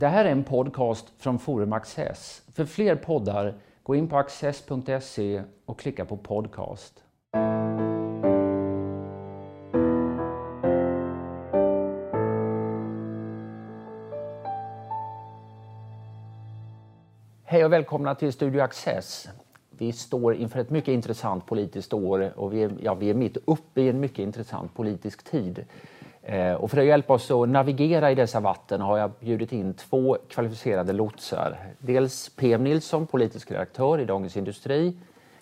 Det här är en podcast från Forum Access. För fler poddar, gå in på access.se och klicka på podcast. Hej och välkomna till Studio Access. Vi står inför ett mycket intressant politiskt år och vi är, ja, vi är mitt uppe i en mycket intressant politisk tid. Eh, och för att hjälpa oss att navigera i dessa vatten har jag bjudit in två kvalificerade lotsar. Dels PM Nilsson, politisk redaktör i Dagens Industri.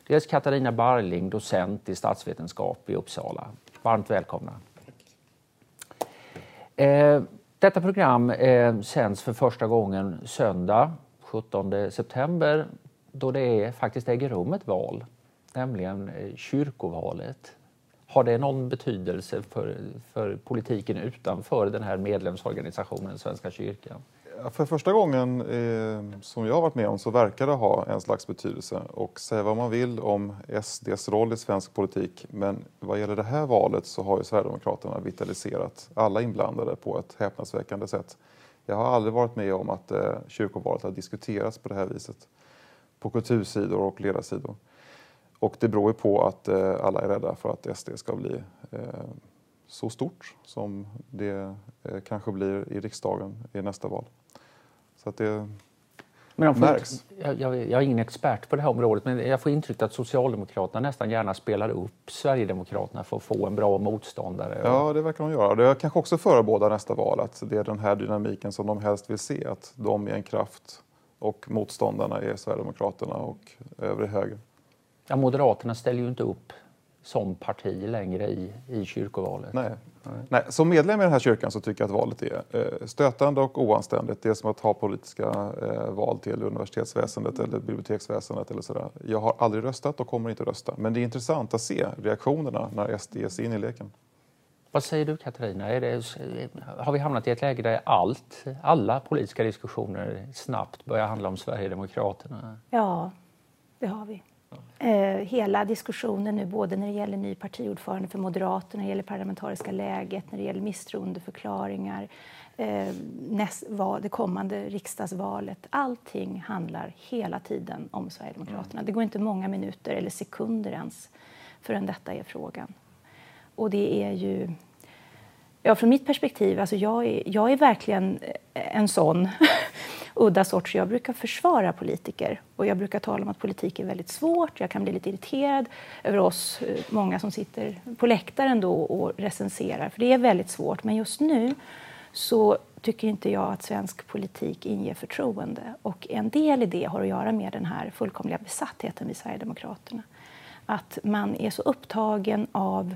Dels Katarina Barling, docent i statsvetenskap i Uppsala. Varmt välkomna. Eh, detta program eh, sänds för första gången söndag 17 september då det är, faktiskt äger rum ett val, nämligen eh, kyrkovalet. Har det någon betydelse för, för politiken utanför den här medlemsorganisationen Svenska kyrkan? För första gången eh, som jag har varit med om så verkar det ha en slags betydelse. Och säga vad man vill om SDs roll i svensk politik men vad gäller det här valet så har ju Sverigedemokraterna vitaliserat alla inblandade på ett häpnadsväckande sätt. Jag har aldrig varit med om att eh, kyrkovalet har diskuterats på det här viset på kultursidor och ledarsidor. Och det beror ju på att eh, alla är rädda för att SD ska bli eh, så stort som det eh, kanske blir i riksdagen i nästa val. Så att det men de märks. Jag, jag, jag, är ingen expert på det här området men jag får intrycket att Socialdemokraterna nästan gärna spelar upp Sverigedemokraterna för att få en bra motståndare. Ja, det verkar de göra. Det kanske också förebådar nästa val att det är den här dynamiken som de helst vill se, att de är en kraft och motståndarna är Sverigedemokraterna och övrig höger. Ja, Moderaterna ställer ju inte upp som parti längre i, i kyrkovalet. Nej. Nej. Som medlem i den här kyrkan så tycker jag att valet är eh, stötande och oanständigt. Det är som att ha politiska eh, val till universitetsväsendet eller biblioteksväsendet eller sådär. Jag har aldrig röstat och kommer inte rösta. Men det är intressant att se reaktionerna när SD ger sig in i leken. Vad säger du Katarina? Det, har vi hamnat i ett läge där allt, alla politiska diskussioner snabbt börjar handla om Sverigedemokraterna? Ja, det har vi. Eh, hela diskussionen nu, både när det gäller ny partiordförande för Moderaterna, när det gäller parlamentariska läget, när det gäller misstroendeförklaringar, eh, näst, vad, det kommande riksdagsvalet. Allting handlar hela tiden om Sverigedemokraterna. Det går inte många minuter eller sekunder ens förrän detta är frågan. Och det är ju... Ja, från mitt perspektiv, alltså jag, är, jag är verkligen en sån udda sort, så jag brukar försvara politiker. Och jag brukar tala om att politik är väldigt svårt. Jag kan bli lite irriterad över oss, eh, många som sitter på läktaren då och recenserar, för det är väldigt svårt. Men just nu så tycker inte jag att svensk politik inger förtroende. Och en del i det har att göra med den här fullkomliga besattheten vid Sverigedemokraterna. Att man är så upptagen av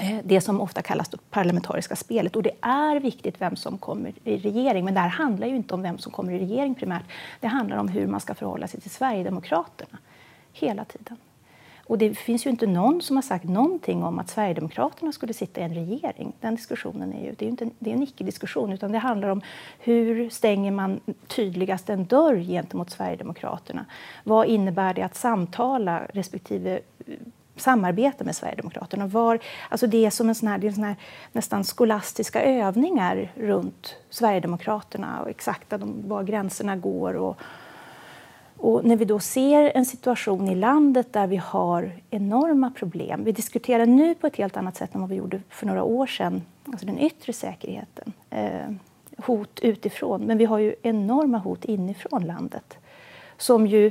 Eh, det som ofta kallas det parlamentariska spelet. Och det är viktigt vem som kommer i regering, men det här handlar ju inte om vem som kommer i regering primärt. Det handlar om hur man ska förhålla sig till Sverigedemokraterna hela tiden. Och det finns ju inte någon som har sagt någonting om att Sverigedemokraterna skulle sitta i en regering. Den diskussionen är ju, det är ju inte, det är en icke-diskussion, utan det handlar om hur stänger man tydligast en dörr gentemot Sverigedemokraterna? Vad innebär det att samtala respektive samarbete med Sverigedemokraterna. Var, alltså det är som en sån här, det är sån här nästan skolastiska övningar runt Sverigedemokraterna och exakt var gränserna går. Och, och när vi då ser en situation i landet där vi har enorma problem. Vi diskuterar nu på ett helt annat sätt än vad vi gjorde för några år sedan, alltså den yttre säkerheten. Eh, hot utifrån, men vi har ju enorma hot inifrån landet som ju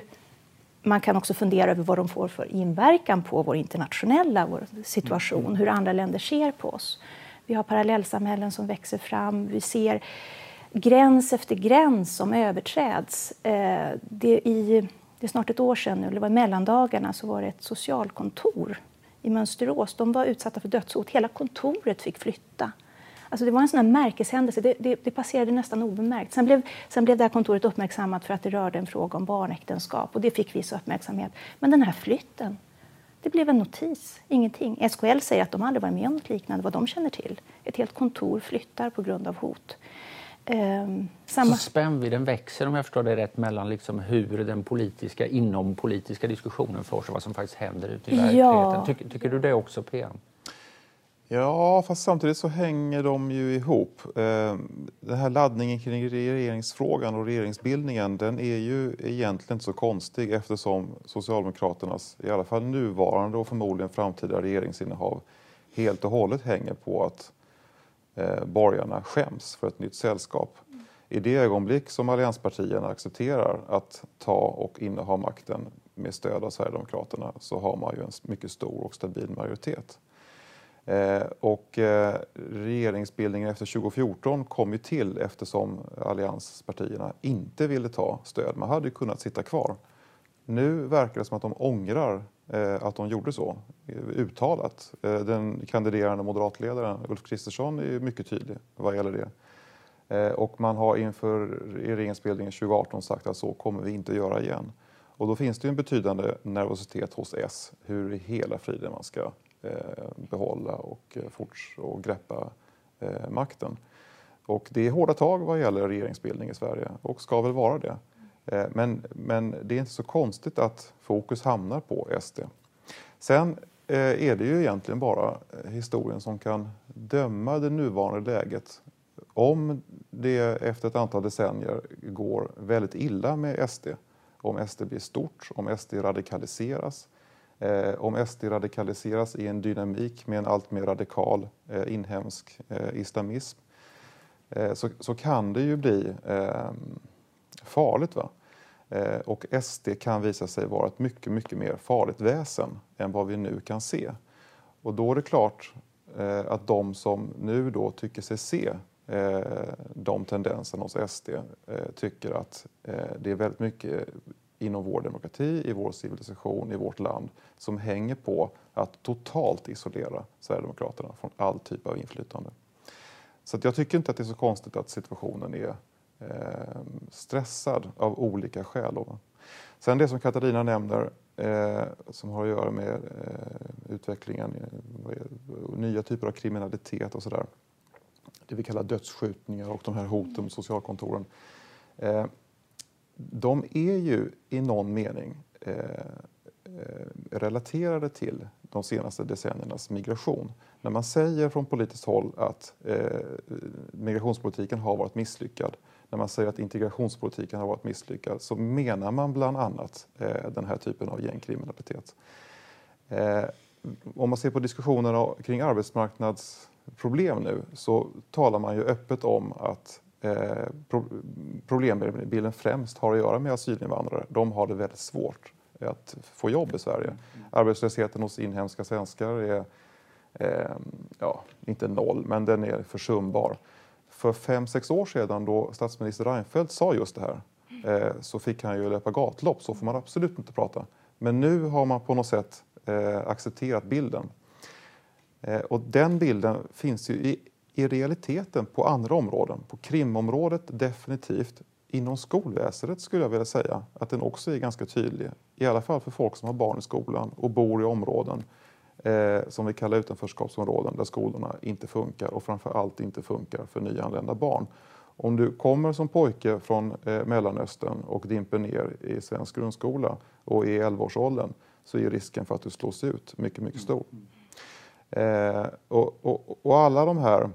man kan också fundera över vad de får för inverkan på vår internationella vår situation, mm. hur andra länder ser på oss. Vi har parallellsamhällen som växer fram. Vi ser gräns efter gräns som överträds. Eh, det, i, det är snart ett år sedan nu, det var i mellandagarna, så var det ett socialkontor i Mönsterås. De var utsatta för dödshot. Hela kontoret fick flytta. Alltså det var en sån här märkeshändelse. Det, det, det, passerade nästan obemärkt. Sen blev, sen blev det här kontoret uppmärksammat för att det rörde en fråga om barnäktenskap och det fick viss uppmärksamhet. Men den här flytten, det blev en notis, ingenting. SKL säger att de aldrig varit med om något liknande, vad de känner till. Ett helt kontor flyttar på grund av hot. Um, samma... Så spännvidden växer om jag förstår det rätt mellan liksom hur den politiska, inompolitiska diskussionen förs och vad som faktiskt händer ute i verkligheten. Ja. Tycker, tycker du det också PM? Ja, fast samtidigt så hänger de ju ihop. Ehm, den här laddningen kring regeringsfrågan och regeringsbildningen den är ju egentligen inte så konstig eftersom Socialdemokraternas, i alla fall nuvarande och förmodligen framtida regeringsinnehav helt och hållet hänger på att eh, borgarna skäms för ett nytt sällskap. I det ögonblick som allianspartierna accepterar att ta och inneha makten med stöd av Sverigedemokraterna så har man ju en mycket stor och stabil majoritet. Eh, och eh, regeringsbildningen efter 2014 kom ju till eftersom allianspartierna inte ville ta stöd. Man hade kunnat sitta kvar. Nu verkar det som att de ångrar eh, att de gjorde så, uttalat. Den kandiderande moderatledaren Ulf Kristersson är mycket tydlig vad gäller det. Och man har inför regeringsbildningen 2018 sagt att så kommer vi inte göra igen. Och då finns det en betydande nervositet hos S hur i hela friden man ska Eh, behålla och, eh, forts och greppa eh, makten. Och det är hårda tag vad gäller regeringsbildning i Sverige och ska väl vara det. Men, men det är inte så konstigt att fokus hamnar på SD. Sen är det ju egentligen bara historien som kan döma det nuvarande läget. Om det efter ett antal decennier går väldigt illa med SD, om SD blir stort, om SD radikaliseras, Eh, om SD radikaliseras i en dynamik med en allt mer radikal eh, inhemsk eh, islamism eh, så, så, kan det ju bli eh, farligt. Va? Eh, och SD kan visa sig vara ett mycket, mycket mer farligt väsen än vad vi nu kan se. Och då är det klart eh, att de som nu då tycker sig se eh, de tendenserna hos SD tycker att det är väldigt mycket inom vår demokrati, i vår civilisation, i vårt land som hänger på att totalt isolera Sverigedemokraterna från all typ av inflytande. Så jag tycker inte att det är så konstigt att situationen är eh, stressad av olika skäl. Sen det som Katarina nämner eh, som har att göra med eh, utvecklingen, eh, nya typer av kriminalitet och sådär. Det vi kallar dödsskjutningar och de här hoten mot socialkontoren. Eh, de är ju i någon mening eh, eh, relaterade till de senaste decenniernas migration. När man säger från politiskt håll att eh, migrationspolitiken har varit misslyckad, när man säger att integrationspolitiken har varit misslyckad, så menar man bland annat eh, den här typen av gängkriminalitet. Eh, om man ser på diskussionerna kring arbetsmarknadsproblem nu så talar man ju öppet om att Eh, problembilden främst har att göra med asylinvandrare. De har det väldigt svårt att få jobb i Sverige. Arbetslösheten hos inhemska svenskar är eh, ja, inte noll, men den är försumbar. För fem, sex år sedan då statsminister Reinfeldt sa just det här eh, så fick han ju löpa gatlopp, så får man absolut inte prata. Men nu har man på något sätt eh, accepterat bilden. Eh, och den bilden finns ju i i realiteten på andra områden. På krimområdet definitivt. Inom skolväsendet skulle jag vilja säga att den också är ganska tydlig. I alla fall för folk som har barn i skolan och bor i områden eh, som vi kallar utanförskapsområden där skolorna inte funkar och framför allt inte funkar för nyanlända barn. Om du kommer som pojke från eh, Mellanöstern och dimper ner i svensk grundskola och är i 11-årsåldern så är risken för att du slås ut mycket, mycket stor. Eh, och, och, och alla de här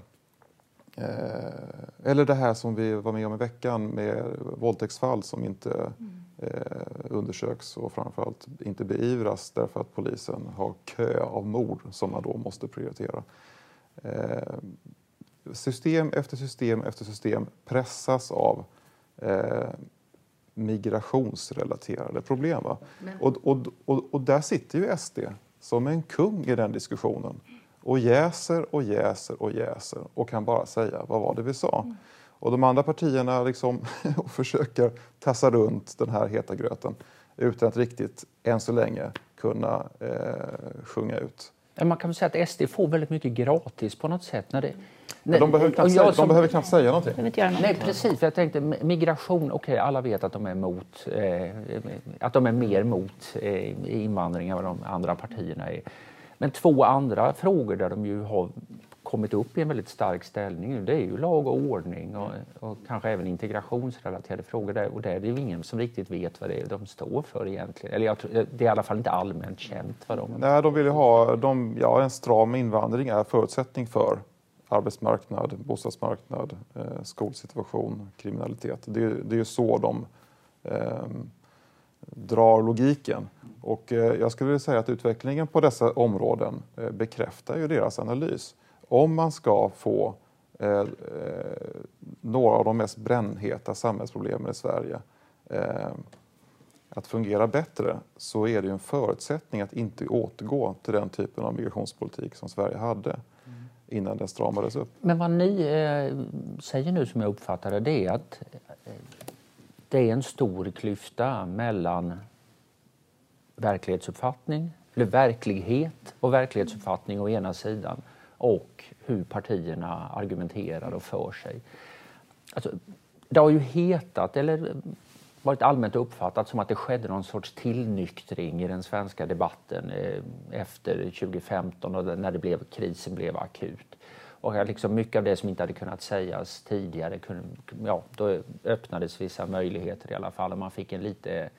Eh, eller det här som vi var med om i veckan med våldtäktsfall som inte mm. eh, undersöks och framförallt inte beivras därför att polisen har kö av mord som man då måste prioritera. Eh, system efter system efter system pressas av eh, migrationsrelaterade problem. Men... Och, och, och, och där sitter ju SD som en kung i den diskussionen och jäser och jäser och jäser och kan bara säga vad var det vi sa. Mm. Och de andra partierna liksom försöker tassa runt den här heta gröten utan att riktigt, än så länge, kunna eh, sjunga ut. Man kan väl säga att SD får väldigt mycket gratis på något sätt. När det, när, de, behöver knappt, säga, som, de behöver knappt säga någonting. Nej, precis. För jag tänkte migration, okej, okay, alla vet att de är emot, eh, att de är mer emot eh, invandring än vad de andra partierna är. Men två andra frågor där de ju har kommit upp i en väldigt stark ställning nu, det är ju lag och ordning och, och kanske även integrationsrelaterade frågor. Där, och där är det ingen som riktigt vet vad det är de står för egentligen. Eller jag, det är i alla fall inte allmänt känt vad de... Nej, de vill ju ha, de, ja, en stram invandring är förutsättning för arbetsmarknad, bostadsmarknad, eh, skolsituation, kriminalitet. Det, det är ju så de eh, drar logiken. Och eh, jag skulle vilja säga att utvecklingen på dessa områden eh, bekräftar ju deras analys. Om man ska få eh, några av de mest brännheta samhällsproblemen i Sverige att fungera bättre så är det en förutsättning att inte återgå till den typen av migrationspolitik som Sverige hade innan den stramades upp. Men vad ni säger nu som jag uppfattar det, det är att det är en stor klyfta mellan verklighetsuppfattning, eller verklighet och verklighetsuppfattning å ena sidan och hur partierna argumenterar och för sig. Alltså, det har ju hetat, eller varit allmänt uppfattat som att det skedde någon sorts tillnyktring i den svenska debatten eh, efter 2015 och när det blev, krisen blev akut. Och liksom mycket av det som inte hade kunnat sägas tidigare, kunde, ja, då öppnades vissa möjligheter i alla fall och man fick en lite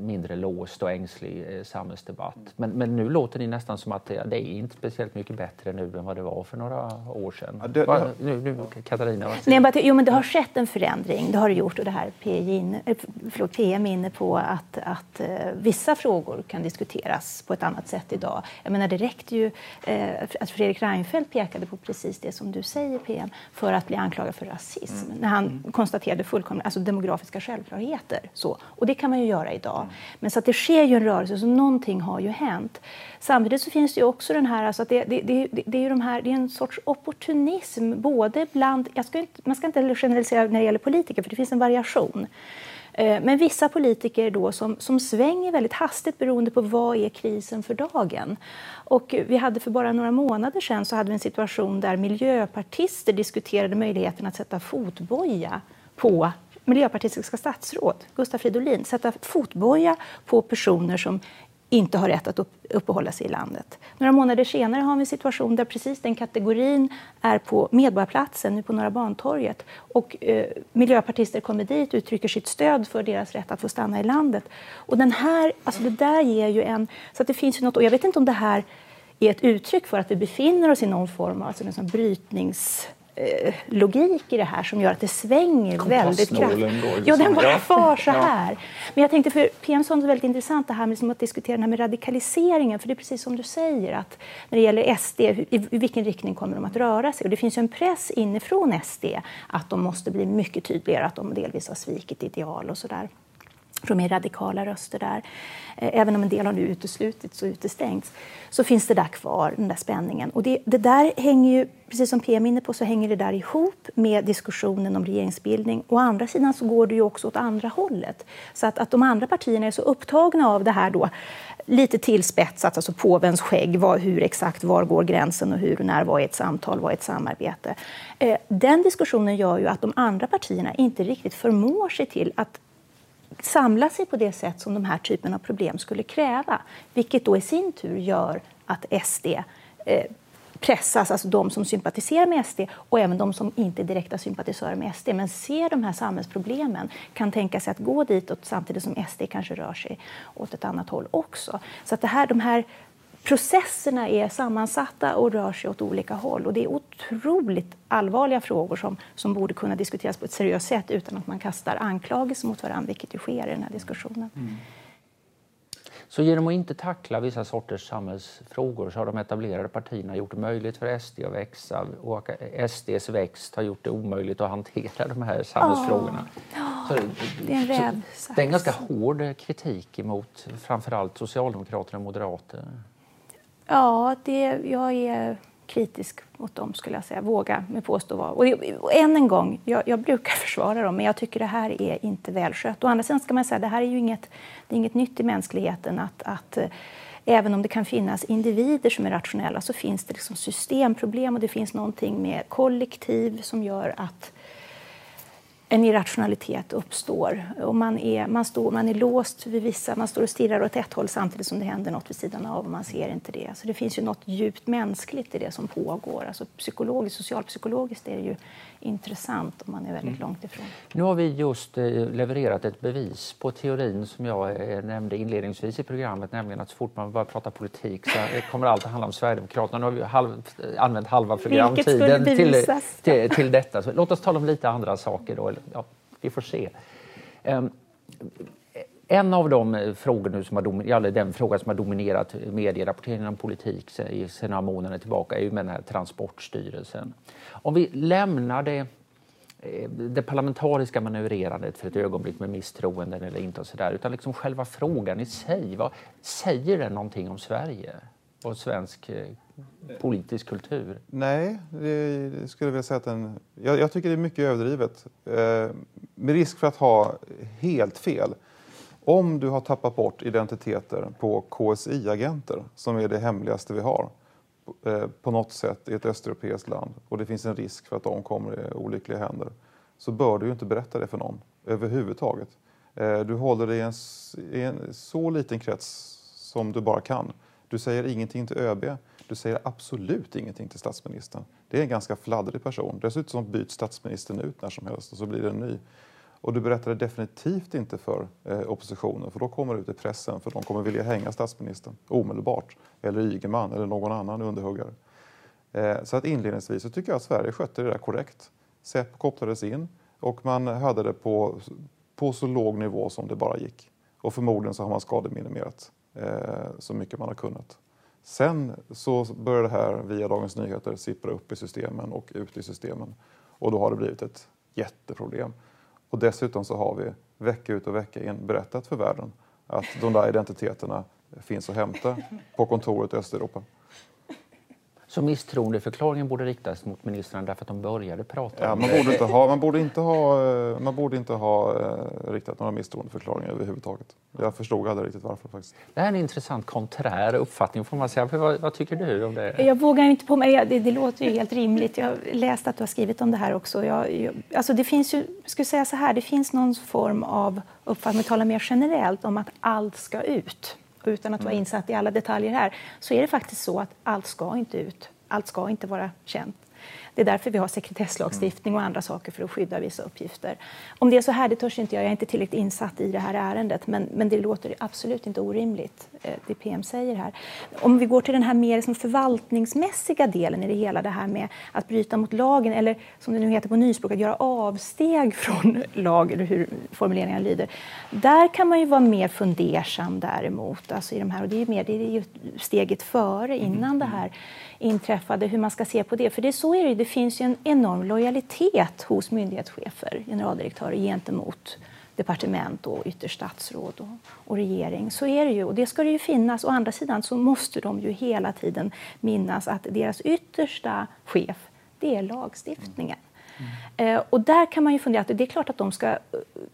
mindre låst och ängslig eh, samhällsdebatt. Men, men nu låter det nästan som att det, det, är inte speciellt mycket bättre nu än vad det var för några år sedan. Ja, det, Va, nu, nu, Katarina, Nej, bara, jo, men det har skett en förändring, det har det gjort och det här PM, eh, förlåt, PM inne på att, att vissa frågor kan diskuteras på ett annat sätt idag. Jag menar, det räckte ju att Fredrik Reinfeldt pekade på precis det som du säger PM för att bli anklagad för rasism mm. när han mm. konstaterade fullkomligt alltså demografiska självklarheter. Så. Och det kan kan man ju göra idag. Men så att det sker ju en rörelse, så någonting har ju hänt. Samtidigt så finns det ju också den här, alltså att det, det, det, det är ju de här, det är en sorts opportunism både bland, jag ska inte, man ska inte generalisera när det gäller politiker för det finns en variation. Eh, men vissa politiker då som, som svänger väldigt hastigt beroende på vad är krisen för dagen. Och vi hade för bara några månader sedan så hade vi en situation där miljöpartister diskuterade möjligheten att sätta fotboja på miljöpartistiska statsråd, Gustav Fridolin, sätta fotboja på personer som inte har rätt att uppehålla sig i landet. Några månader senare har vi en situation där precis den kategorin är på Medborgarplatsen, nu på Norra Bantorget. Och eh, miljöpartister kommer dit och uttrycker sitt stöd för deras rätt att få stanna i landet. Och den här, alltså det där ger ju en... Så att det finns ju något, och jag vet inte om det här är ett uttryck för att vi befinner oss i någon form av alltså en brytnings Eh, logik i det här som gör att det svänger väldigt kraftigt. Liksom. Ja, den bara far så här. Ja. Men jag tänkte, för PM sa väldigt intressant det här med att diskutera det här med radikaliseringen. För det är precis som du säger, att när det gäller SD, i vilken riktning kommer de att röra sig? Och det finns ju en press inifrån SD att de måste bli mycket tydligare, att de delvis har svikit ideal och sådär från mer radikala röster där. Eh, även om en del har nu uteslutits och utestängts så finns det där kvar, den där spänningen. Och det, det där hänger ju, precis som PM inne på, så hänger det där ihop med diskussionen om regeringsbildning. Å andra sidan så går det ju också åt andra hållet. Så att, att de andra partierna är så upptagna av det här då, lite tillspetsat, alltså påvens skägg, vad, hur exakt, var går gränsen och hur och när, vad är ett samtal, vad är ett samarbete? Eh, den diskussionen gör ju att de andra partierna inte riktigt förmår sig till att samla sig på det sätt som de här typen av problem skulle kräva. Vilket då i sin tur gör att SD eh, pressas, alltså de som sympatiserar med SD och även de som inte är direkta sympatisörer med SD men ser de här samhällsproblemen kan tänka sig att gå ditåt samtidigt som SD kanske rör sig åt ett annat håll också. Så att det här, de här processerna är sammansatta och rör sig åt olika håll. Och det är otroligt allvarliga frågor som, som borde kunna diskuteras på ett seriöst sätt utan att man kastar anklagelser mot varandra, vilket ju sker i den här diskussionen. Mm. Så genom att inte tackla vissa sorters samhällsfrågor så har de etablerade partierna gjort det möjligt för SD att växa och SDs växt har gjort det omöjligt att hantera de här samhällsfrågorna. Oh, så, det är en rävsax. Det är en ganska hård kritik mot framförallt Socialdemokraterna och Moderaterna. Ja, det, jag är kritisk mot dem, skulle jag säga. Våga med påstå vara. Och, och än en gång, jag, jag, brukar försvara dem, men jag tycker det här är inte välskött. Å andra sidan ska man säga, det här är ju inget, det är inget nytt i mänskligheten att, att eh, även om det kan finnas individer som är rationella så finns det liksom systemproblem och det finns någonting med kollektiv som gör att en irrationalitet uppstår. Och man, är, man, står, man är låst vid vissa, man står och stirrar åt ett håll samtidigt som det händer något vid sidan av och man ser inte det. Så det finns ju något djupt mänskligt i det som pågår. Alltså psykologiskt, socialpsykologiskt är det ju intressant om man är väldigt mm. långt ifrån. Nu har vi just eh, levererat ett bevis på teorin som jag eh, nämnde inledningsvis i programmet, nämligen att så fort man börjar prata politik så kommer allt att handla om Sverigedemokraterna. Nu har vi halv, använt halva programtiden till, till, till detta. Så låt oss tala om lite andra saker då. Ja, vi får se. Um, en av de eh, frågor nu som har eller den fråga som har dominerat medierapporteringen om politik sedan några månader tillbaka är ju med den här Transportstyrelsen. Om vi lämnar det, eh, det parlamentariska manövrerandet för ett ögonblick med misstroenden eller inte och sådär, utan liksom själva frågan i sig. Vad, säger den någonting om Sverige och svensk eh, politisk kultur? Nej, det skulle jag vilja säga att den... Jag, jag tycker det är mycket överdrivet. Eh, med risk för att ha helt fel. Om du har tappat bort identiteter på KSI-agenter, som är det hemligaste vi har, eh, på något sätt i ett östeuropeiskt land och det finns en risk för att de kommer i olyckliga händer så bör du ju inte berätta det för någon överhuvudtaget. Eh, du håller dig i en, i en så liten krets som du bara kan. Du säger ingenting till ÖB, du säger absolut ingenting till statsministern. Det är en ganska fladdrig person. Dessutom byts statsministern ut när som helst och så blir det en ny. Och du berättar det definitivt inte för eh, oppositionen för då kommer det ut i pressen för de kommer vilja hänga statsministern omedelbart. Eller Ygeman eller någon annan underhuggare. Eh, så att inledningsvis så tycker jag att Sverige skötte det där korrekt. Säpo kopplades in och man hade det på, på så låg nivå som det bara gick. Och förmodligen så har man skademinimerat eh, så mycket man har kunnat. Sen så börjar det här via Dagens Nyheter sippra upp i systemen och ut i systemen. Och då har det blivit ett jätteproblem. Och dessutom så har vi vecka ut och vecka in berättat för världen att de där identiteterna finns att hämta på kontoret i Östeuropa. Så misstroendeförklaringen borde riktas mot ministrarna därför att de började prata ja, man borde inte ha, man borde inte ha, eh, man borde inte ha eh, riktat några misstroendeförklaringar överhuvudtaget. Jag förstod aldrig riktigt varför. faktiskt. Det här är en intressant konträr uppfattning får man säga. Vad, vad, tycker du om det? Jag vågar inte på mig. Det, det låter ju helt rimligt. Jag har läst att du har skrivit om det här också. Jag, jag, alltså det finns ju, ska säga så här, det finns någon form av uppfattning, tala mer generellt, om att allt ska ut utan att vara mm. insatt i alla detaljer här, så är det faktiskt så att allt ska inte ut. Allt ska inte vara känt. Det är därför vi har sekretesslagstiftning och andra saker för att skydda vissa uppgifter. Om det är så här, det törs inte jag. Jag är inte tillräckligt insatt i det här ärendet, men, men det låter absolut inte orimligt, eh, det PM säger här. Om vi går till den här mer liksom förvaltningsmässiga delen i det hela, det här med att bryta mot lagen, eller som det nu heter på nyspråk, att göra avsteg från lag, eller hur formuleringen lyder. Där kan man ju vara mer fundersam däremot, alltså i de här, och det är, mer, det är ju steget före, innan det här inträffade, hur man ska se på det. För det, så är det, det finns ju en enorm lojalitet hos myndighetschefer, generaldirektörer gentemot departement och ytterst statsråd och, och, regering. Så är det ju och det ska det ju finnas. Å andra sidan så måste de ju hela tiden minnas att deras yttersta chef, det är lagstiftningen. Eh, och där kan man ju fundera, att det är klart att de ska, eh,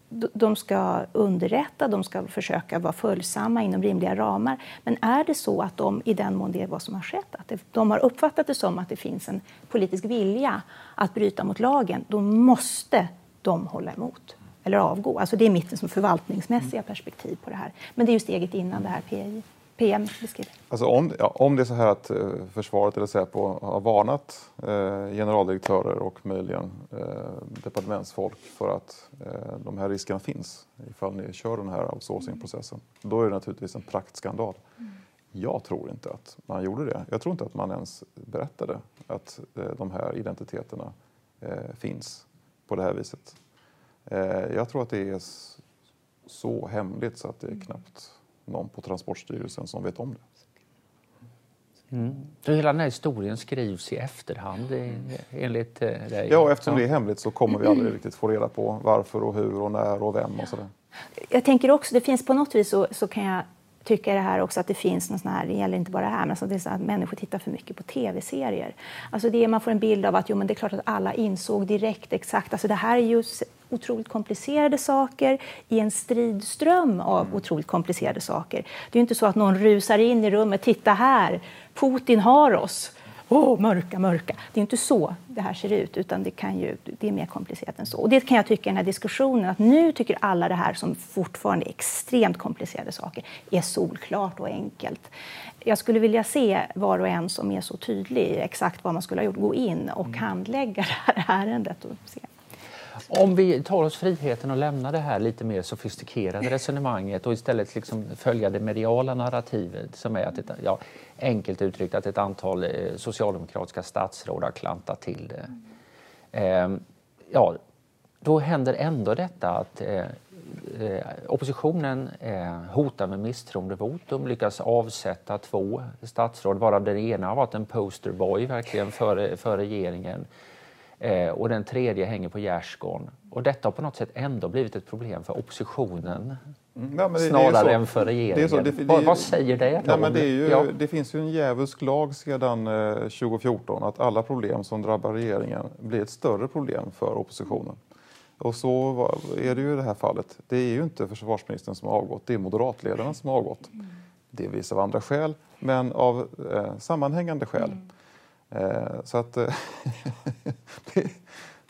de ska underrätta, de ska försöka vara följsamma inom rimliga ramar. Men är det så att de, i den mån det är vad som har skett, att de har uppfattat det som att det finns en politisk vilja att bryta mot lagen, då måste de hålla emot eller avgå. Alltså det är mitt som förvaltningsmässiga perspektiv på det här. Men det är ju steget innan det här PI. PM beskriver. Alltså om, ja, om det är så här att eh, försvaret eller Säpo har varnat eh, generaldirektörer och möjligen eh, departementsfolk för att eh, de här riskerna finns ifall ni kör den här outsourcingprocessen, då är det naturligtvis en praktskandal. Mm. Jag tror inte att man gjorde det. Jag tror inte att man ens berättade att eh, de här identiteterna eh, finns på det här viset. jag tror att det är så hemligt så att det är knappt någon på Transportstyrelsen som vet om det. Mm. Så hela den här historien skrivs i efterhand enligt eh, dig? Ja, eftersom det är hemligt så kommer vi aldrig riktigt få reda på varför och hur och när och vem och sådär. Jag tänker också, det finns på något vis så, så kan jag tycka det här också att det finns någon sån här, det gäller inte bara det här, men alltså det är så att människor tittar för mycket på tv-serier. Alltså det man får en bild av att jo, men det är klart att alla insåg direkt exakt, alltså det här är ju otroligt komplicerade saker i en stridström av mm. otroligt komplicerade saker. Det är inte så att någon rusar in i rummet, titta här, Putin har oss åh, mörka, mörka. Det är inte så det här ser ut, utan det, kan ju, det är mer komplicerat än så. Och det kan jag tycka i den här diskussionen, att nu tycker alla det här som fortfarande är extremt komplicerade saker är solklart och enkelt. Jag skulle vilja se var och en som är så tydlig exakt vad man skulle ha gjort, gå in och mm. handlägga det här ärendet och se. Om vi tar oss friheten att lämna det här lite mer sofistikerade resonemanget och istället liksom följa det mediala narrativet som är att ett, ja, enkelt uttryckt att ett antal eh, socialdemokratiska statsråd har klantat till det. Eh, ja, då händer ändå detta att eh, eh oppositionen eh, hotar med misstroendevotum, lyckas avsätta två statsråd varav den ena har varit en posterboy verkligen för, för regeringen. Eh, och den tredje hänger på gärdsgården. Och detta har på något sätt ändå blivit ett problem för oppositionen mm, ja, det, snarare det än för regeringen. Det det, vad, vad, säger det? Nej, men det, ju, ja. det finns ju en djävulsk lag sedan eh, 2014 att alla problem som drabbar regeringen blir ett större problem för oppositionen. Och så är det ju i det här fallet. Det är ju inte försvarsministern som har avgått, det är moderatledarna som har avgått. Delvis av andra skäl, men av eh, sammanhängande skäl. Mm. Eh, så att eh,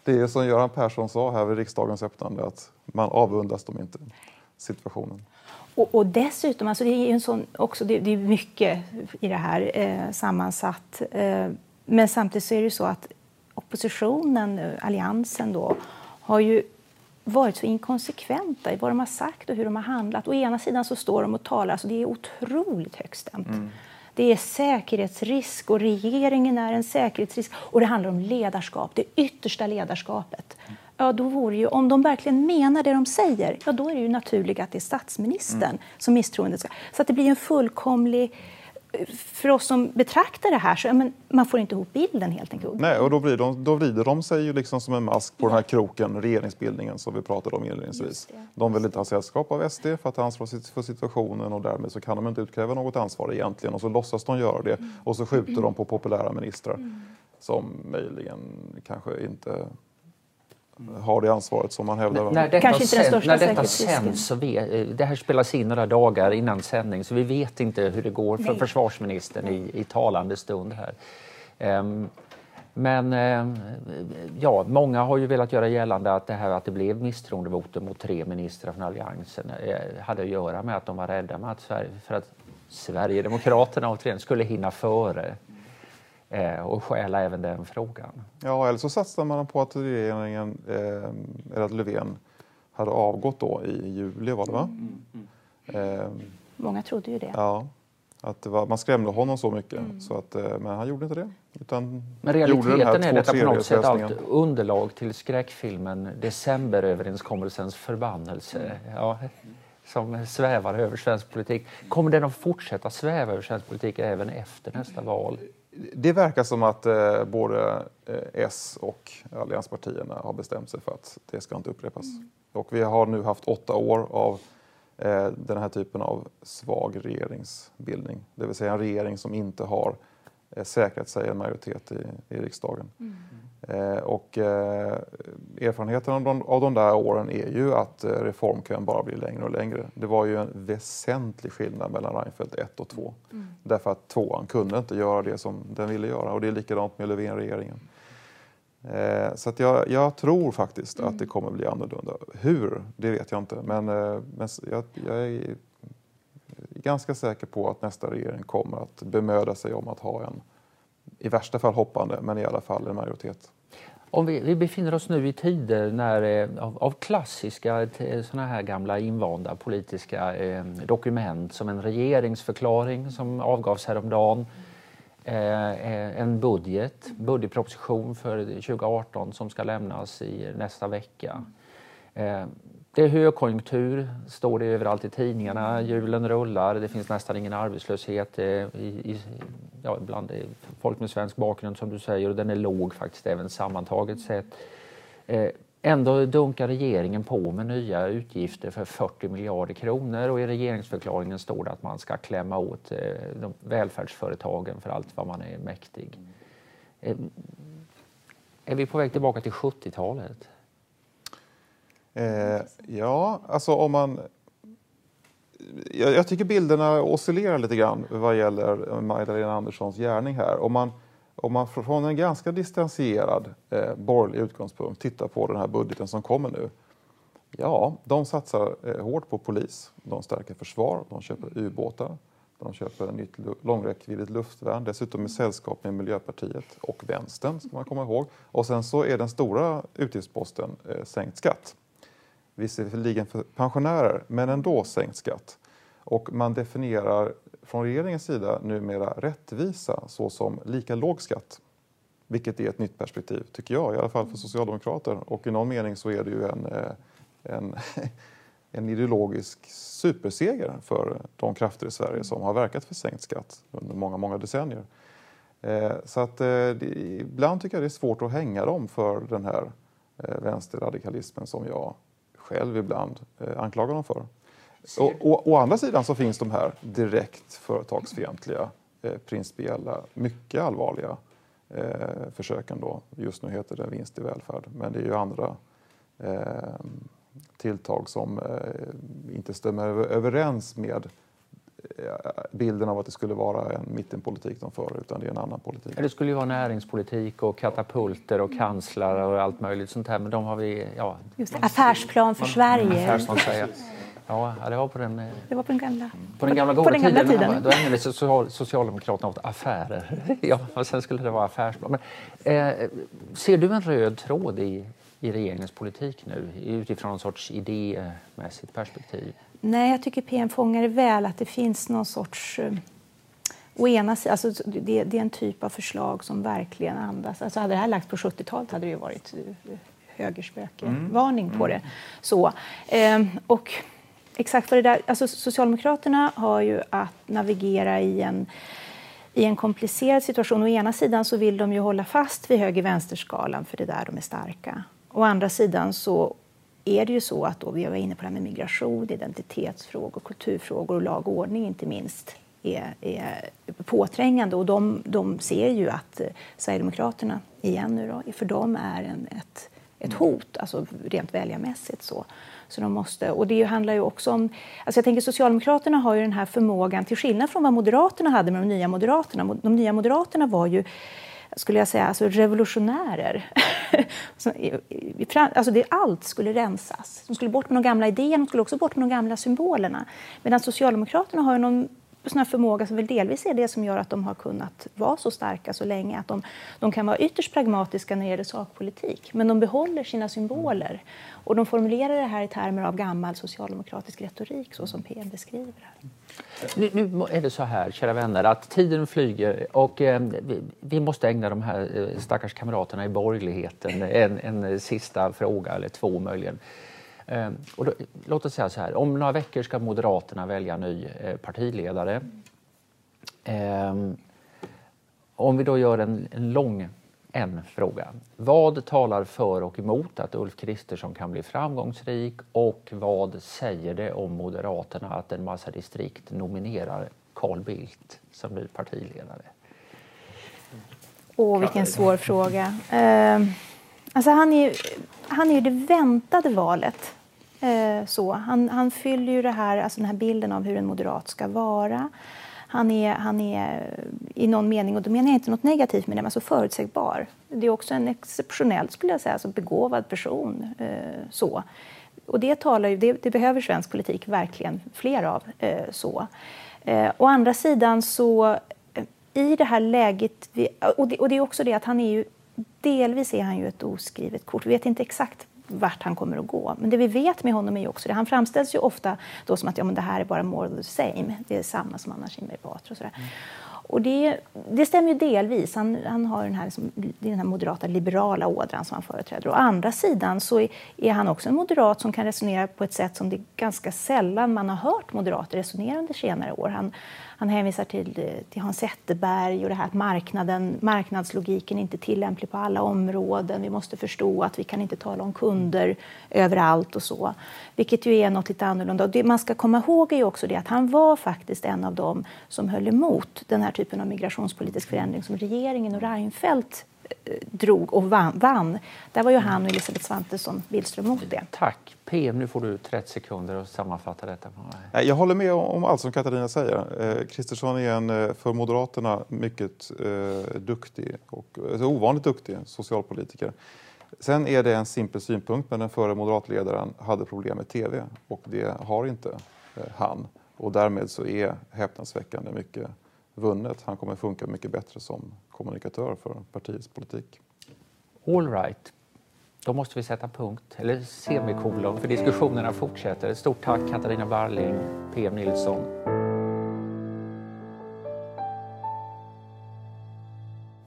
det är som Göran Persson sa här vid riksdagens öppnande att man avundas dem inte situationen. Och, och dessutom, alltså det är en sån, också, det, det är mycket i det här eh, sammansatt. Eh, men samtidigt så är det så att oppositionen, alliansen då, har ju varit så inkonsekventa i vad de har sagt och hur de har handlat. Å ena sidan så står de och talar, alltså det är otroligt högstämt. Mm. Det är säkerhetsrisk och regeringen är en säkerhetsrisk. Och det handlar om ledarskap, det yttersta ledarskapet. Ja, då vore ju, om de verkligen menar det de säger, ja, då är det ju naturligt att det är statsministern mm. som misstroendet ska... Så att det blir en fullkomlig för oss som betraktar det här så men, man får inte ihop bilden helt enkelt. Nej, och då, blir de, då vrider de sig ju liksom som en mask på ja. den här kroken, regeringsbildningen som vi pratade om inledningsvis. De vill inte ha sällskap av SD för att ta ansvar för situationen och därmed så kan de inte utkräva något ansvar egentligen och så låtsas de göra det mm. och så skjuter mm. de på populära ministrar mm. som möjligen kanske inte har det ansvaret som man hävdar. När detta, Kanske inte den största när detta sänds, så vet, eh, det här spelas in några dagar innan sändning så vi vet inte hur det går för Nej. försvarsministern i, i talande stund här. Um, men um, ja, många har ju velat göra gällande att det här att det blev misstroendevotum mot tre ministrar från Alliansen eh, hade att göra med att de var rädda med att Sverige, för att Sverigedemokraterna återigen skulle hinna före och stjäla även den frågan. Ja, eller så satsade man på att regeringen, eh, eller att Löfven hade avgått då i juli var det va? Mm, mm, mm. Eh, Många trodde ju det. Ja, att var, man skrämde honom så mycket. Mm. Så att, eh, men han gjorde inte det. Utan men realiteten är detta på något sätt allt underlag till skräckfilmen Decemberöverenskommelsens förbannelse. Mm. Ja, som svävar över svensk politik. Kommer den att fortsätta sväva över svensk politik även efter nästa val? Det verkar som att eh, både eh, S och allianspartierna har bestämt sig för att det ska inte upprepas. Mm. Och vi har nu haft åtta år av eh, den här typen av svag regeringsbildning. Det vill säga en regering som inte har eh, säkrat sig en majoritet i, i riksdagen. Mm. Eh, och eh, erfarenheten av de, där åren är ju att eh, reformkön bara blir längre och längre. Det var ju en väsentlig skillnad mellan Reinfeldt 1 och 2. Mm. Därför att tvåan kunde inte göra det som den ville göra och det är likadant med Löfven-regeringen. Så att jag, jag, tror faktiskt mm. att det kommer bli annorlunda. Hur, det vet jag inte. Men, men jag, jag, är ganska säker på att nästa regering kommer att bemöda sig om att ha en, i värsta fall hoppande, men i alla fall en majoritet. Om vi, vi, befinner oss nu i tider när, eh, av, av klassiska eh, såna här gamla invanda politiska eh, dokument som en regeringsförklaring som avgavs häromdagen, eh, eh en budget, budgetproposition för 2018 som ska lämnas i nästa vecka. Eh, det är högkonjunktur, står det överallt i tidningarna. Hjulen rullar, det finns nästan ingen arbetslöshet i, i, ja, bland folk med svensk bakgrund som du säger och den är låg faktiskt även sammantaget sett. Eh, ändå dunkar regeringen på med nya utgifter för 40 miljarder kronor och i regeringsförklaringen står det att man ska klämma åt eh, de välfärdsföretagen för allt vad man är mäktig. Eh, är vi på väg tillbaka till 70-talet? Eh, ja, alltså om man... Jag, jag, tycker bilderna oscillerar lite grann vad gäller eh, Magdalena Anderssons gärning här. Om man, om man från en ganska distanserad eh, borgerlig utgångspunkt tittar på den här budgeten som kommer nu. Ja, de satsar eh, hårt på polis, de stärker försvar, de köper ubåtar, de köper ett nytt långräckviddigt luftvärn, dessutom i sällskap med Miljöpartiet och Vänstern ska man komma ihåg. Och sen så är den stora utgiftsposten eh, sänkt skatt. Visserligen för pensionärer, men ändå sänkt skatt. Och man definierar från regeringens sida numera rättvisa såsom lika låg skatt. Vilket är ett nytt perspektiv, tycker jag, i alla fall för socialdemokrater. Och i någon mening så är det ju en, eh, en, en ideologisk superseger för de krafter i Sverige som har verkat för sänkt skatt under många, många decennier. Eh, så att eh, det, ibland tycker jag det är svårt att hänga dem för den här vänsterradikalismen som jag själv ibland anklagar dem för. Och, och, å andra sidan så finns de här direkt företagsfientliga, eh, principiella, mycket allvarliga eh, försöken då. Just nu heter det vinst i välfärd, men det är ju andra eh, tilltag som eh, inte stämmer överens med eh, bilden av att det skulle vara en mittenpolitik de för, utan det är en annan politik. Det skulle ju vara näringspolitik och katapulter och kanslar och allt möjligt sånt här, men de har vi... Ja. Just det, affärsplan för Sverige. Affärsplan, säger. Ja, det var på den, eh, det var på den gamla, på den gamla goda den gamla tiden. tiden. Då ägnade sig social, Socialdemokraterna åt affärer. ja, och sen skulle det vara affärsplan. Men, eh, ser du en röd tråd i, i regeringens politik nu utifrån någon sorts idémässigt perspektiv? Nej, jag tycker PM fångar väl att det finns någon sorts... Å ena alltså, det, det, är en typ av förslag som verkligen andas... Alltså, hade det här lagts på 70-talet hade det ju varit uh, högerspöke-varning mm. på det. Så, eh, och exakt vad det där... Alltså Socialdemokraterna har ju att navigera i en, i en komplicerad situation. Å ena sidan så vill de ju hålla fast vid höger-vänster-skalan för det är där de är starka. Å andra sidan så är det ju så att då, vi var inne på det här med migration, identitetsfrågor, kulturfrågor och lag och ordning inte minst är, är påträngande. Och de, de ser ju att eh, Sverigedemokraterna, igen nu då, för dem är en, ett, ett hot, alltså rent väljarmässigt. Så. Så de måste, och det handlar ju också om... Alltså jag tänker Socialdemokraterna har ju den här förmågan, till skillnad från vad Moderaterna hade med de nya Moderaterna. De nya Moderaterna var ju skulle jag säga, alltså revolutionärer. alltså det, allt skulle rensas. De skulle bort med de gamla idéerna, de skulle också bort med de gamla symbolerna. Medan Socialdemokraterna har ju någon sån här förmåga som väl delvis är det som gör att de har kunnat vara så starka så länge. Att de, de kan vara ytterst pragmatiska när det gäller sakpolitik, men de behåller sina symboler. Och de formulerar det här i termer av gammal socialdemokratisk retorik, så som PM beskriver det. Nu, nu, är det så här, kära vänner, att tiden flyger och eh, vi, vi, måste ägna de här eh, stackars kamraterna i borgerligheten en, en sista fråga, eller två möjligen. Eh, och då, låt oss säga så här, om några veckor ska Moderaterna välja ny eh, partiledare. Eh, om vi då gör en, en lång en fråga. Vad talar för och emot att Ulf Kristersson kan bli framgångsrik och vad säger det om Moderaterna att en massa distrikt nominerar Carl Bildt som ny partiledare? Åh, vilken svår fråga. Uh, alltså han är ju han är ju det väntade valet. Eh, så. Han, han fyller ju det här, alltså den här bilden av hur en moderat ska vara. Han är, han är eh, i någon mening, och då menar jag inte något negativt med det, men så förutsägbar. Det är också en exceptionellt skulle jag säga, alltså begåvad person. Eh, så. Och det, talar ju, det, det, behöver svensk politik verkligen fler av. Eh, så. Eh, å andra sidan så eh, i det här läget, vi, och, det, och det är också det att han är ju delvis är han ju ett oskrivet kort. Vi vet inte exakt vart han kommer att gå. Men det vi vet med honom är ju också det. Han framställs ju ofta då som att ja, men det här är bara more of the same. Det är samma som Anna Kinberg Batra och sådär. Mm. Och det, det stämmer ju delvis. Han, han har den här, liksom, den här moderata liberala ådran som han företräder. Å andra sidan så är, är, han också en moderat som kan resonera på ett sätt som det ganska sällan man har hört moderater resonera under senare år. Han, han hänvisar till, till Hans Zetterberg och det här att marknaden, marknadslogiken är inte tillämplig på alla områden. Vi måste förstå att vi kan inte tala om kunder överallt och så. Vilket ju är något lite annorlunda. Och det man ska komma ihåg är ju också det att han var faktiskt en av dem som höll emot den här typen av migrationspolitisk förändring som regeringen och Reinfeldt drog och vann, vann. Där var ju han och Elisabeth Svantesson Billström mot det. Tack. PM, nu får du 30 sekunder att sammanfatta detta. Jag håller med om allt som Katarina säger. Kristersson är en för Moderaterna mycket eh, duktig och alltså ovanligt duktig socialpolitiker. Sen är det en simpel synpunkt, men den förre moderatledaren hade problem med tv och det har inte eh, han. Och därmed så är häpnadsväckande mycket vunnet. Han kommer funka mycket bättre som kommunikatör för partiets politik. All right. Då måste vi sätta punkt, eller semikolon, för diskussionerna fortsätter. Stort tack Katarina Barling, PM Nilsson.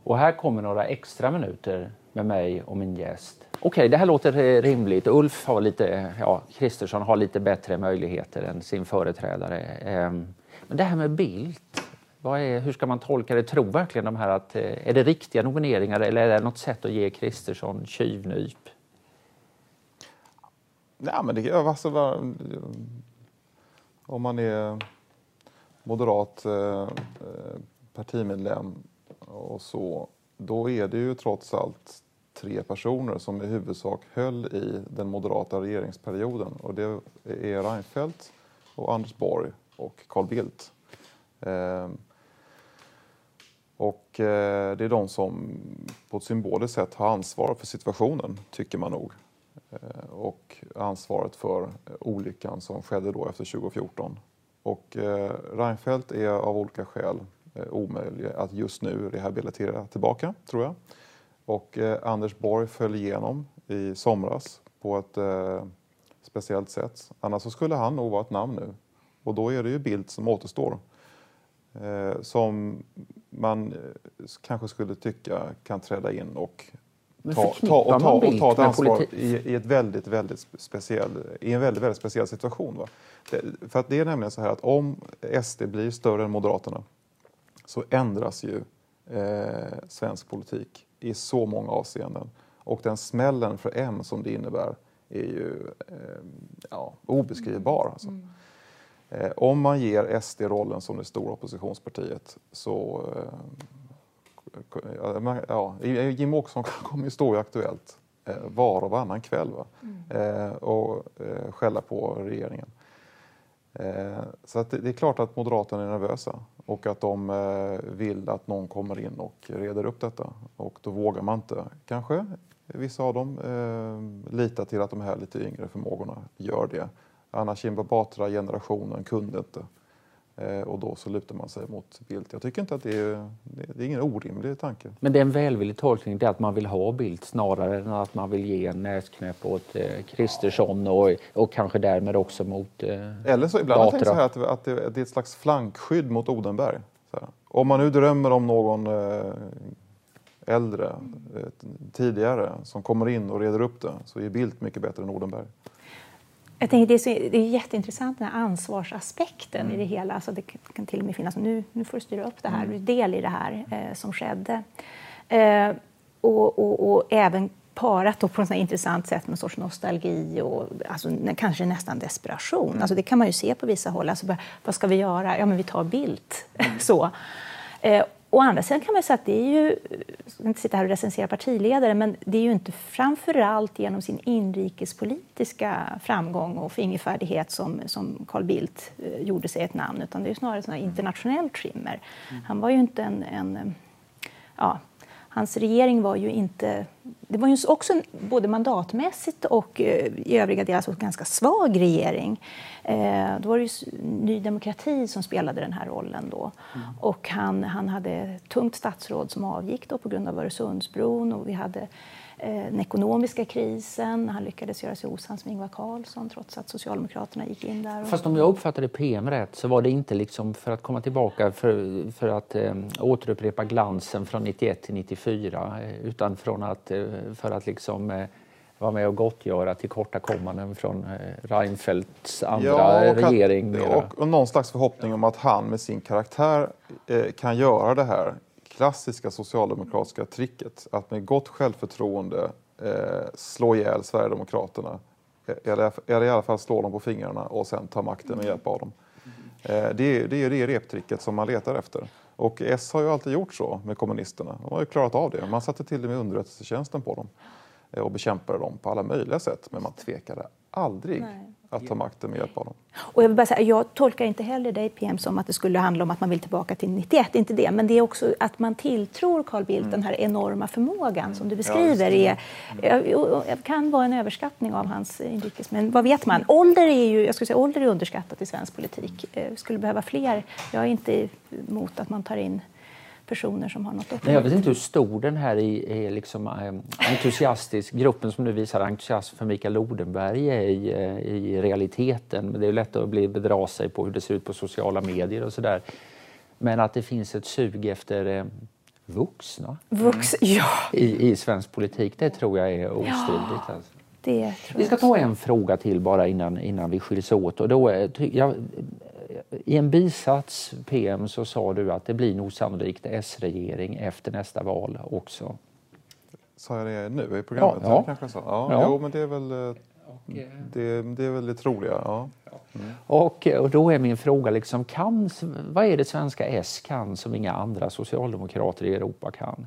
Och här kommer några extra minuter med mig och min gäst. Okej, okay, det här låter eh, rimligt. Ulf har lite, ja, Kristersson har lite bättre möjligheter än sin företrädare. Ehm, men det här med Bildt, är, hur ska man tolka det? Tror verkligen de här att, eh, är det riktiga nomineringar eller är det något sätt att ge Kristersson tjuvnyp? Nej, men det, alltså, om man är moderat eh, eh, partimedlem och så, då är det ju trots allt tre personer som i huvudsak höll i den moderata regeringsperioden och det är Reinfeldt och Anders Borg och Carl Bildt. Eh, och eh, det är de som på ett symboliskt sätt har ansvar för situationen, tycker man nog. Eh, och ansvaret för olyckan som skedde då efter 2014. Och eh, Reinfeldt är av olika skäl eh, omöjlig att just nu rehabilitera tillbaka, tror jag. Och eh, Anders Borg föll igenom i somras på ett eh, speciellt sätt. Annars så skulle han nog vara ett namn nu. Och då är det ju Bildt som återstår som man eh, kanske skulle tycka kan träda in och ta, ta, och ta, och ta ett ansvar i, i, ett väldigt, väldigt speciell, i en väldigt, väldigt speciell situation. Va? Det, för att det är nämligen så här att om SD blir större än Moderaterna så ändras ju eh, svensk politik i så många avseenden. Och den smällen för M som det innebär är ju eh, ja, obeskrivbar. Alltså. Mm. Eh, om man ger SD rollen som det stora oppositionspartiet så eh, ja, Jim Åkesson kommer ju stå i Aktuellt eh, var och varannan kväll va? Mm. och skälla på regeringen. Så det är klart att Moderaterna är nervösa och att de vill att någon kommer in och reder upp detta. Och då vågar man inte, kanske, vissa av dem, lita till att de här lite yngre förmågorna gör det. Anna Kinberg Batra-generationen kunde inte. Eh, och då så lutar man sig mot Bildt. Jag tycker inte att det är, det är ingen orimlig tanke. Men det är en välvillig tolkning, det är att man vill ha Bildt snarare än att man vill ge en näsknäpp åt eh, Kristersson och, och kanske därmed också mot eh, Eller så ibland Batra. jag så här att, att det, är ett slags flankskydd mot Odenberg. Om man nu drömmer om någon eh, äldre, eh, tidigare, som kommer in och reder upp det så är Bildt mycket bättre än Odenberg. Jag tänker det, är så, det är jätteintressant den här ansvarsaspekten mm. i det hela. Alltså det kan till och med finnas, nu, nu får du styra upp det här, mm. du är del i det här eh, som skedde. Eh, och, och, och, även parat på ett intressant sätt med en sorts nostalgi och alltså, kanske nästan desperation. Mm. Alltså, det kan man ju se på vissa håll. Alltså, vad ska vi göra? Ja, men vi tar bild. Mm. så. Eh, Å andra sidan kan man säga att det är ju, jag ska inte sitta här och recensera partiledare, men det är ju inte framför allt genom sin inrikespolitiska framgång och fingerfärdighet som, som Carl Bildt eh, gjorde sig ett namn, utan det är snarare sån internationell trimmer. Mm. Han var ju inte en, en ja, hans regering var ju inte... Det var ju också både mandatmässigt och eh, i övriga delar så ganska svag regering. Eh, då var det ju Ny demokrati som spelade den här rollen då. Mm. Och han, han hade tungt statsråd som avgick då på grund av Öresundsbron och vi hade den ekonomiska krisen. Han lyckades göra sig osams med Ingvar Carlsson trots att Socialdemokraterna gick in där. Fast om jag uppfattade PM rätt så var det inte liksom för att komma tillbaka för, för att eh, återupprepa glansen från 91 till 94 eh, utan från att, eh, för att liksom eh, vara med och gottgöra tillkortakommanden från eh, Reinfeldts andra ja, och regering. Att, och, och någon slags förhoppning om att han med sin karaktär eh, kan göra det här klassiska socialdemokratiska tricket att med gott självförtroende eh, slå ihjäl Sverigedemokraterna eh, eller, eller i alla fall slå dem på fingrarna och sen ta makten med hjälp av dem. Eh, det, är, det är det reptricket som man letar efter. Och S har ju alltid gjort så med kommunisterna. De har ju klarat av det. Man satte till det med underrättelsetjänsten på dem eh, och bekämpade dem på alla möjliga sätt. Men man tvekade aldrig Nej att ta makten med hjälp av dem. Och jag, vill bara säga, jag tolkar inte heller dig PM som att det skulle handla om att man vill tillbaka till 91, inte det. Men det är också att man tilltror Carl Bildt mm. den här enorma förmågan som du beskriver. Ja, är, kan vara en överskattning av hans inrikes... Men vad vet man? Ålder är ju jag skulle säga, ålder är underskattat i svensk politik. Eh, skulle behöva fler. Jag är inte emot att man tar in personer som har något upplevt. Jag vet inte hur stor den här i, är liksom, eh, entusiastisk, gruppen som nu visar entusiasm för Mikael Odenberg är i, eh, i realiteten. Men det är lätt att bli bedra sig på hur det ser ut på sociala medier och sådär. Men att det finns ett sug efter eh, vuxna Vux, ja. i, i svensk politik, det tror jag är ostridigt. Ja, alltså. det Vi ska ta en fråga till bara innan, innan vi skiljs åt. Och då, jag, i en bisats PM så sa du att det blir nog sannolikt S-regering efter nästa val också. Sa jag det nu i programmet? Ja, ja. Kanske så. Ja, ja. Jo, men det är väl eh, det, det är väl det troliga. Ja. Mm. Och, och då är min fråga, liksom, kan, vad är det svenska S kan som inga andra socialdemokrater i Europa kan?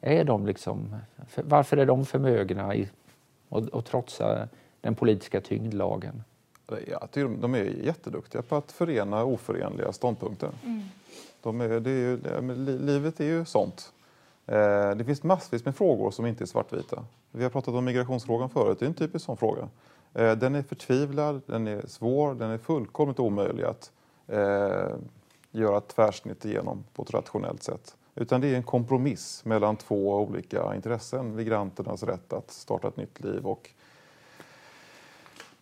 Är de liksom, varför är de förmögna att trotsa den politiska tyngdlagen? Ja, de är jätteduktiga på att förena oförenliga ståndpunkter. Mm. De är, det är ju, livet är ju sånt. Eh, det finns massvis med frågor som inte är svartvita. Vi har pratat om migrationsfrågan förut, det är en typisk sån fråga. Eh, den är förtvivlad, den är svår, den är fullkomligt omöjlig att eh, göra ett tvärsnitt igenom på ett rationellt sätt. Utan det är en kompromiss mellan två olika intressen. Migranternas rätt att starta ett nytt liv och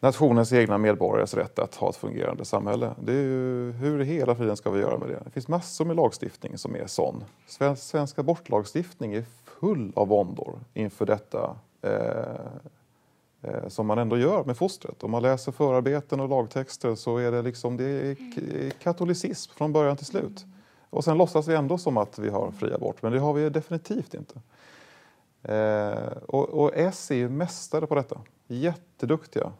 nationens egna medborgares rätt att ha ett fungerande samhälle. Det är ju, hur i hela friden ska vi göra med det? Det finns massor med lagstiftning som är sån. Svensk, svensk abortlagstiftning är full av våndor inför detta eh, eh, som man ändå gör med fostret. Om man läser förarbeten och lagtexter så är det liksom det är katolicism från början till slut. Och sen låtsas vi ändå som att vi har fri abort, men det har vi definitivt inte. Eh, och, och S är ju mästare på detta jätteduktiga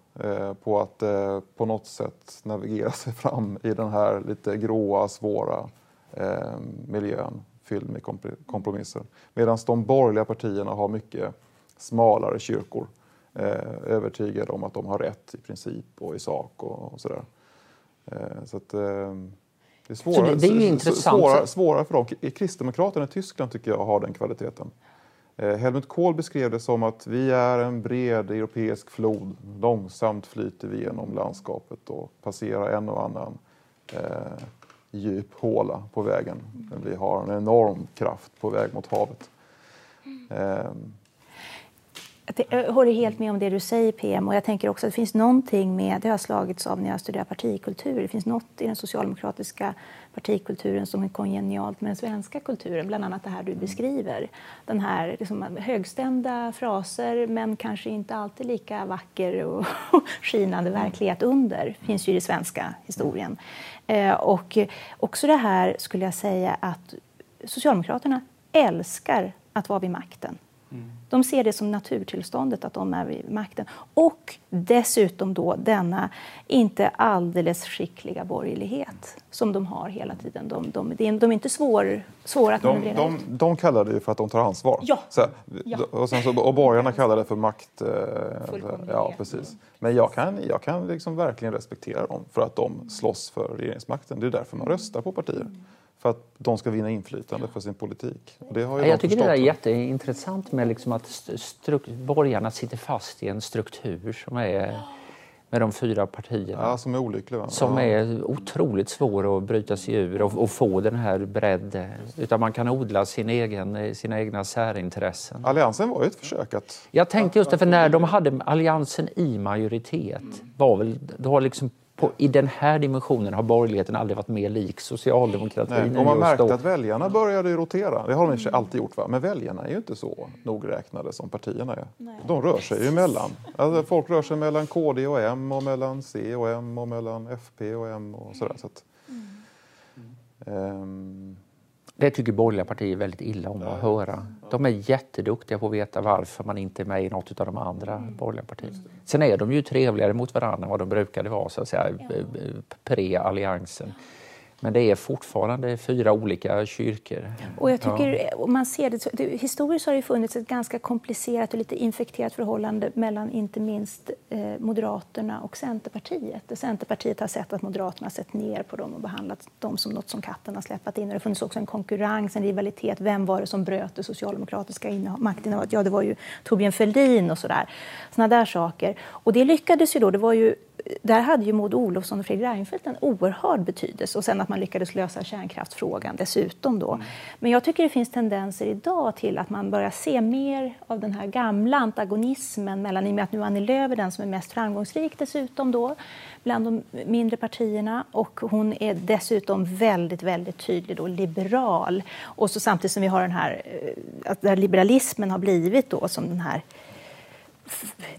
på att eh, på något sätt navigera sig fram i den här lite gråa, svåra eh, miljön fylld med kompromisser. Medan de borgerliga partierna har mycket smalare kyrkor övertygade om att de har rätt i princip och i sak och, sådär. Så att, det är svårare, det, det är svårare, svårare för dem. Kristdemokraterna i Tyskland tycker jag har den kvaliteten. Eh, Helmut Kohl beskrev det som att vi är en bred europeisk flod. Långsamt flyter vi genom landskapet och passerar en och annan eh, djup håla på vägen. Men vi har en enorm kraft på väg mot havet. Eh, jag håller helt med om det du säger PM och jag tänker också att det finns någonting med, det har slagits av när jag studerar partikultur, det finns något i den socialdemokratiska partikulturen som är kongenialt med den svenska kulturen, bland annat det här du beskriver. Den här liksom, högstämda fraser men kanske inte alltid lika vacker och skinande verklighet under, finns ju i den svenska historien. Eh, och också det här skulle jag säga att Socialdemokraterna älskar att vara vid makten. De ser det som naturtillståndet att de är vid makten. Och dessutom då denna inte alldeles skickliga borgerlighet som de har hela tiden. De, de, de är inte svår, svåra att de, de, de kallar det för att de tar ansvar. Ja. Så, ja. Och, sen så, och borgarna kallar det för makt. Eh, ja, precis. Men jag kan, jag kan liksom verkligen respektera dem för att de slåss för regeringsmakten. Det är därför man röstar på partier. För att de ska vinna inflytande för sin politik. det har jag tycker det är jätteintressant med liksom att borgarna sitter fast i en struktur som är med de fyra partierna. Ja, som är olycklig. Va? Som ja. är otroligt svår att bryta sig ur och, och, få den här bredd. Utan man kan odla sin egen, sina egna särintressen. Alliansen var ju ett försök att... Jag tänkte just det, för när de hade alliansen i majoritet var väl, då har liksom på, i den här dimensionen har borgerligheten aldrig varit mer lik socialdemokratin. Nej, och man märkte då. att väljarna började rotera. Det har de mm. alltid gjort. Va? Men väljarna är ju inte så nogräknade som partierna är. Nej. De rör sig ju emellan. Alltså, folk rör sig mellan KD och M och mellan C och M och mellan FP och M och sådär. Så att, mm. um, Det tycker borgerliga partier väldigt illa om att höra. De är jätteduktiga på att veta varför man inte är med i något av de andra mm. borgerliga partierna. Sen är de ju trevligare mot varandra än vad de brukade vara, så att säga, pre-alliansen. Men det är fortfarande fyra olika kyrkor. Och jag tycker, ja. man ser det, det, historiskt har det funnits ett ganska komplicerat och lite infekterat förhållande mellan inte minst eh, Moderaterna och Centerpartiet. Centerpartiet har sett att Moderaterna har sett ner på dem och behandlat dem som något som katten har släppt in. Och det har funnits också en konkurrens, en rivalitet. Vem var det som bröt det socialdemokratiska maktinnehavet? Ja, det var ju Torbjörn Fälldin och sådär. Sådana där saker. Och det lyckades ju då. Det var ju där hade ju Maud Olofsson och Fredrik Reinfeldt en oerhörd betydelse och sen att man lyckades lösa kärnkraftsfrågan dessutom då. Mm. Men jag tycker det finns tendenser idag till att man börjar se mer av den här gamla antagonismen mellan, i och med att nu Annie Lööf är den som är mest framgångsrik dessutom då bland de mindre partierna och hon är dessutom väldigt, väldigt tydlig då liberal och så samtidigt som vi har den här, eh, att där liberalismen har blivit då som den här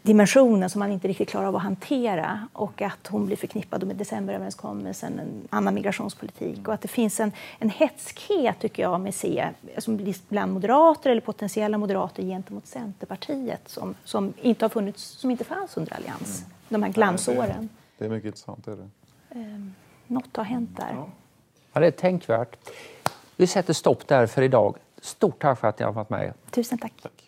dimensionen som man inte riktigt klarar av att hantera och att hon blir förknippad med decemberöverenskommelsen, en annan migrationspolitik och att det finns en, en hetskhet, tycker jag, med se, som bland moderater eller potentiella moderater gentemot Centerpartiet som, som, inte, har funnits, som inte fanns under allians, mm. de här glansåren. Det är mycket intressant. Är det. Ehm, något har hänt där. Ja, det är tänkvärt. Vi sätter stopp där för idag. Stort tack för att ni har varit med. Tusen tack. tack.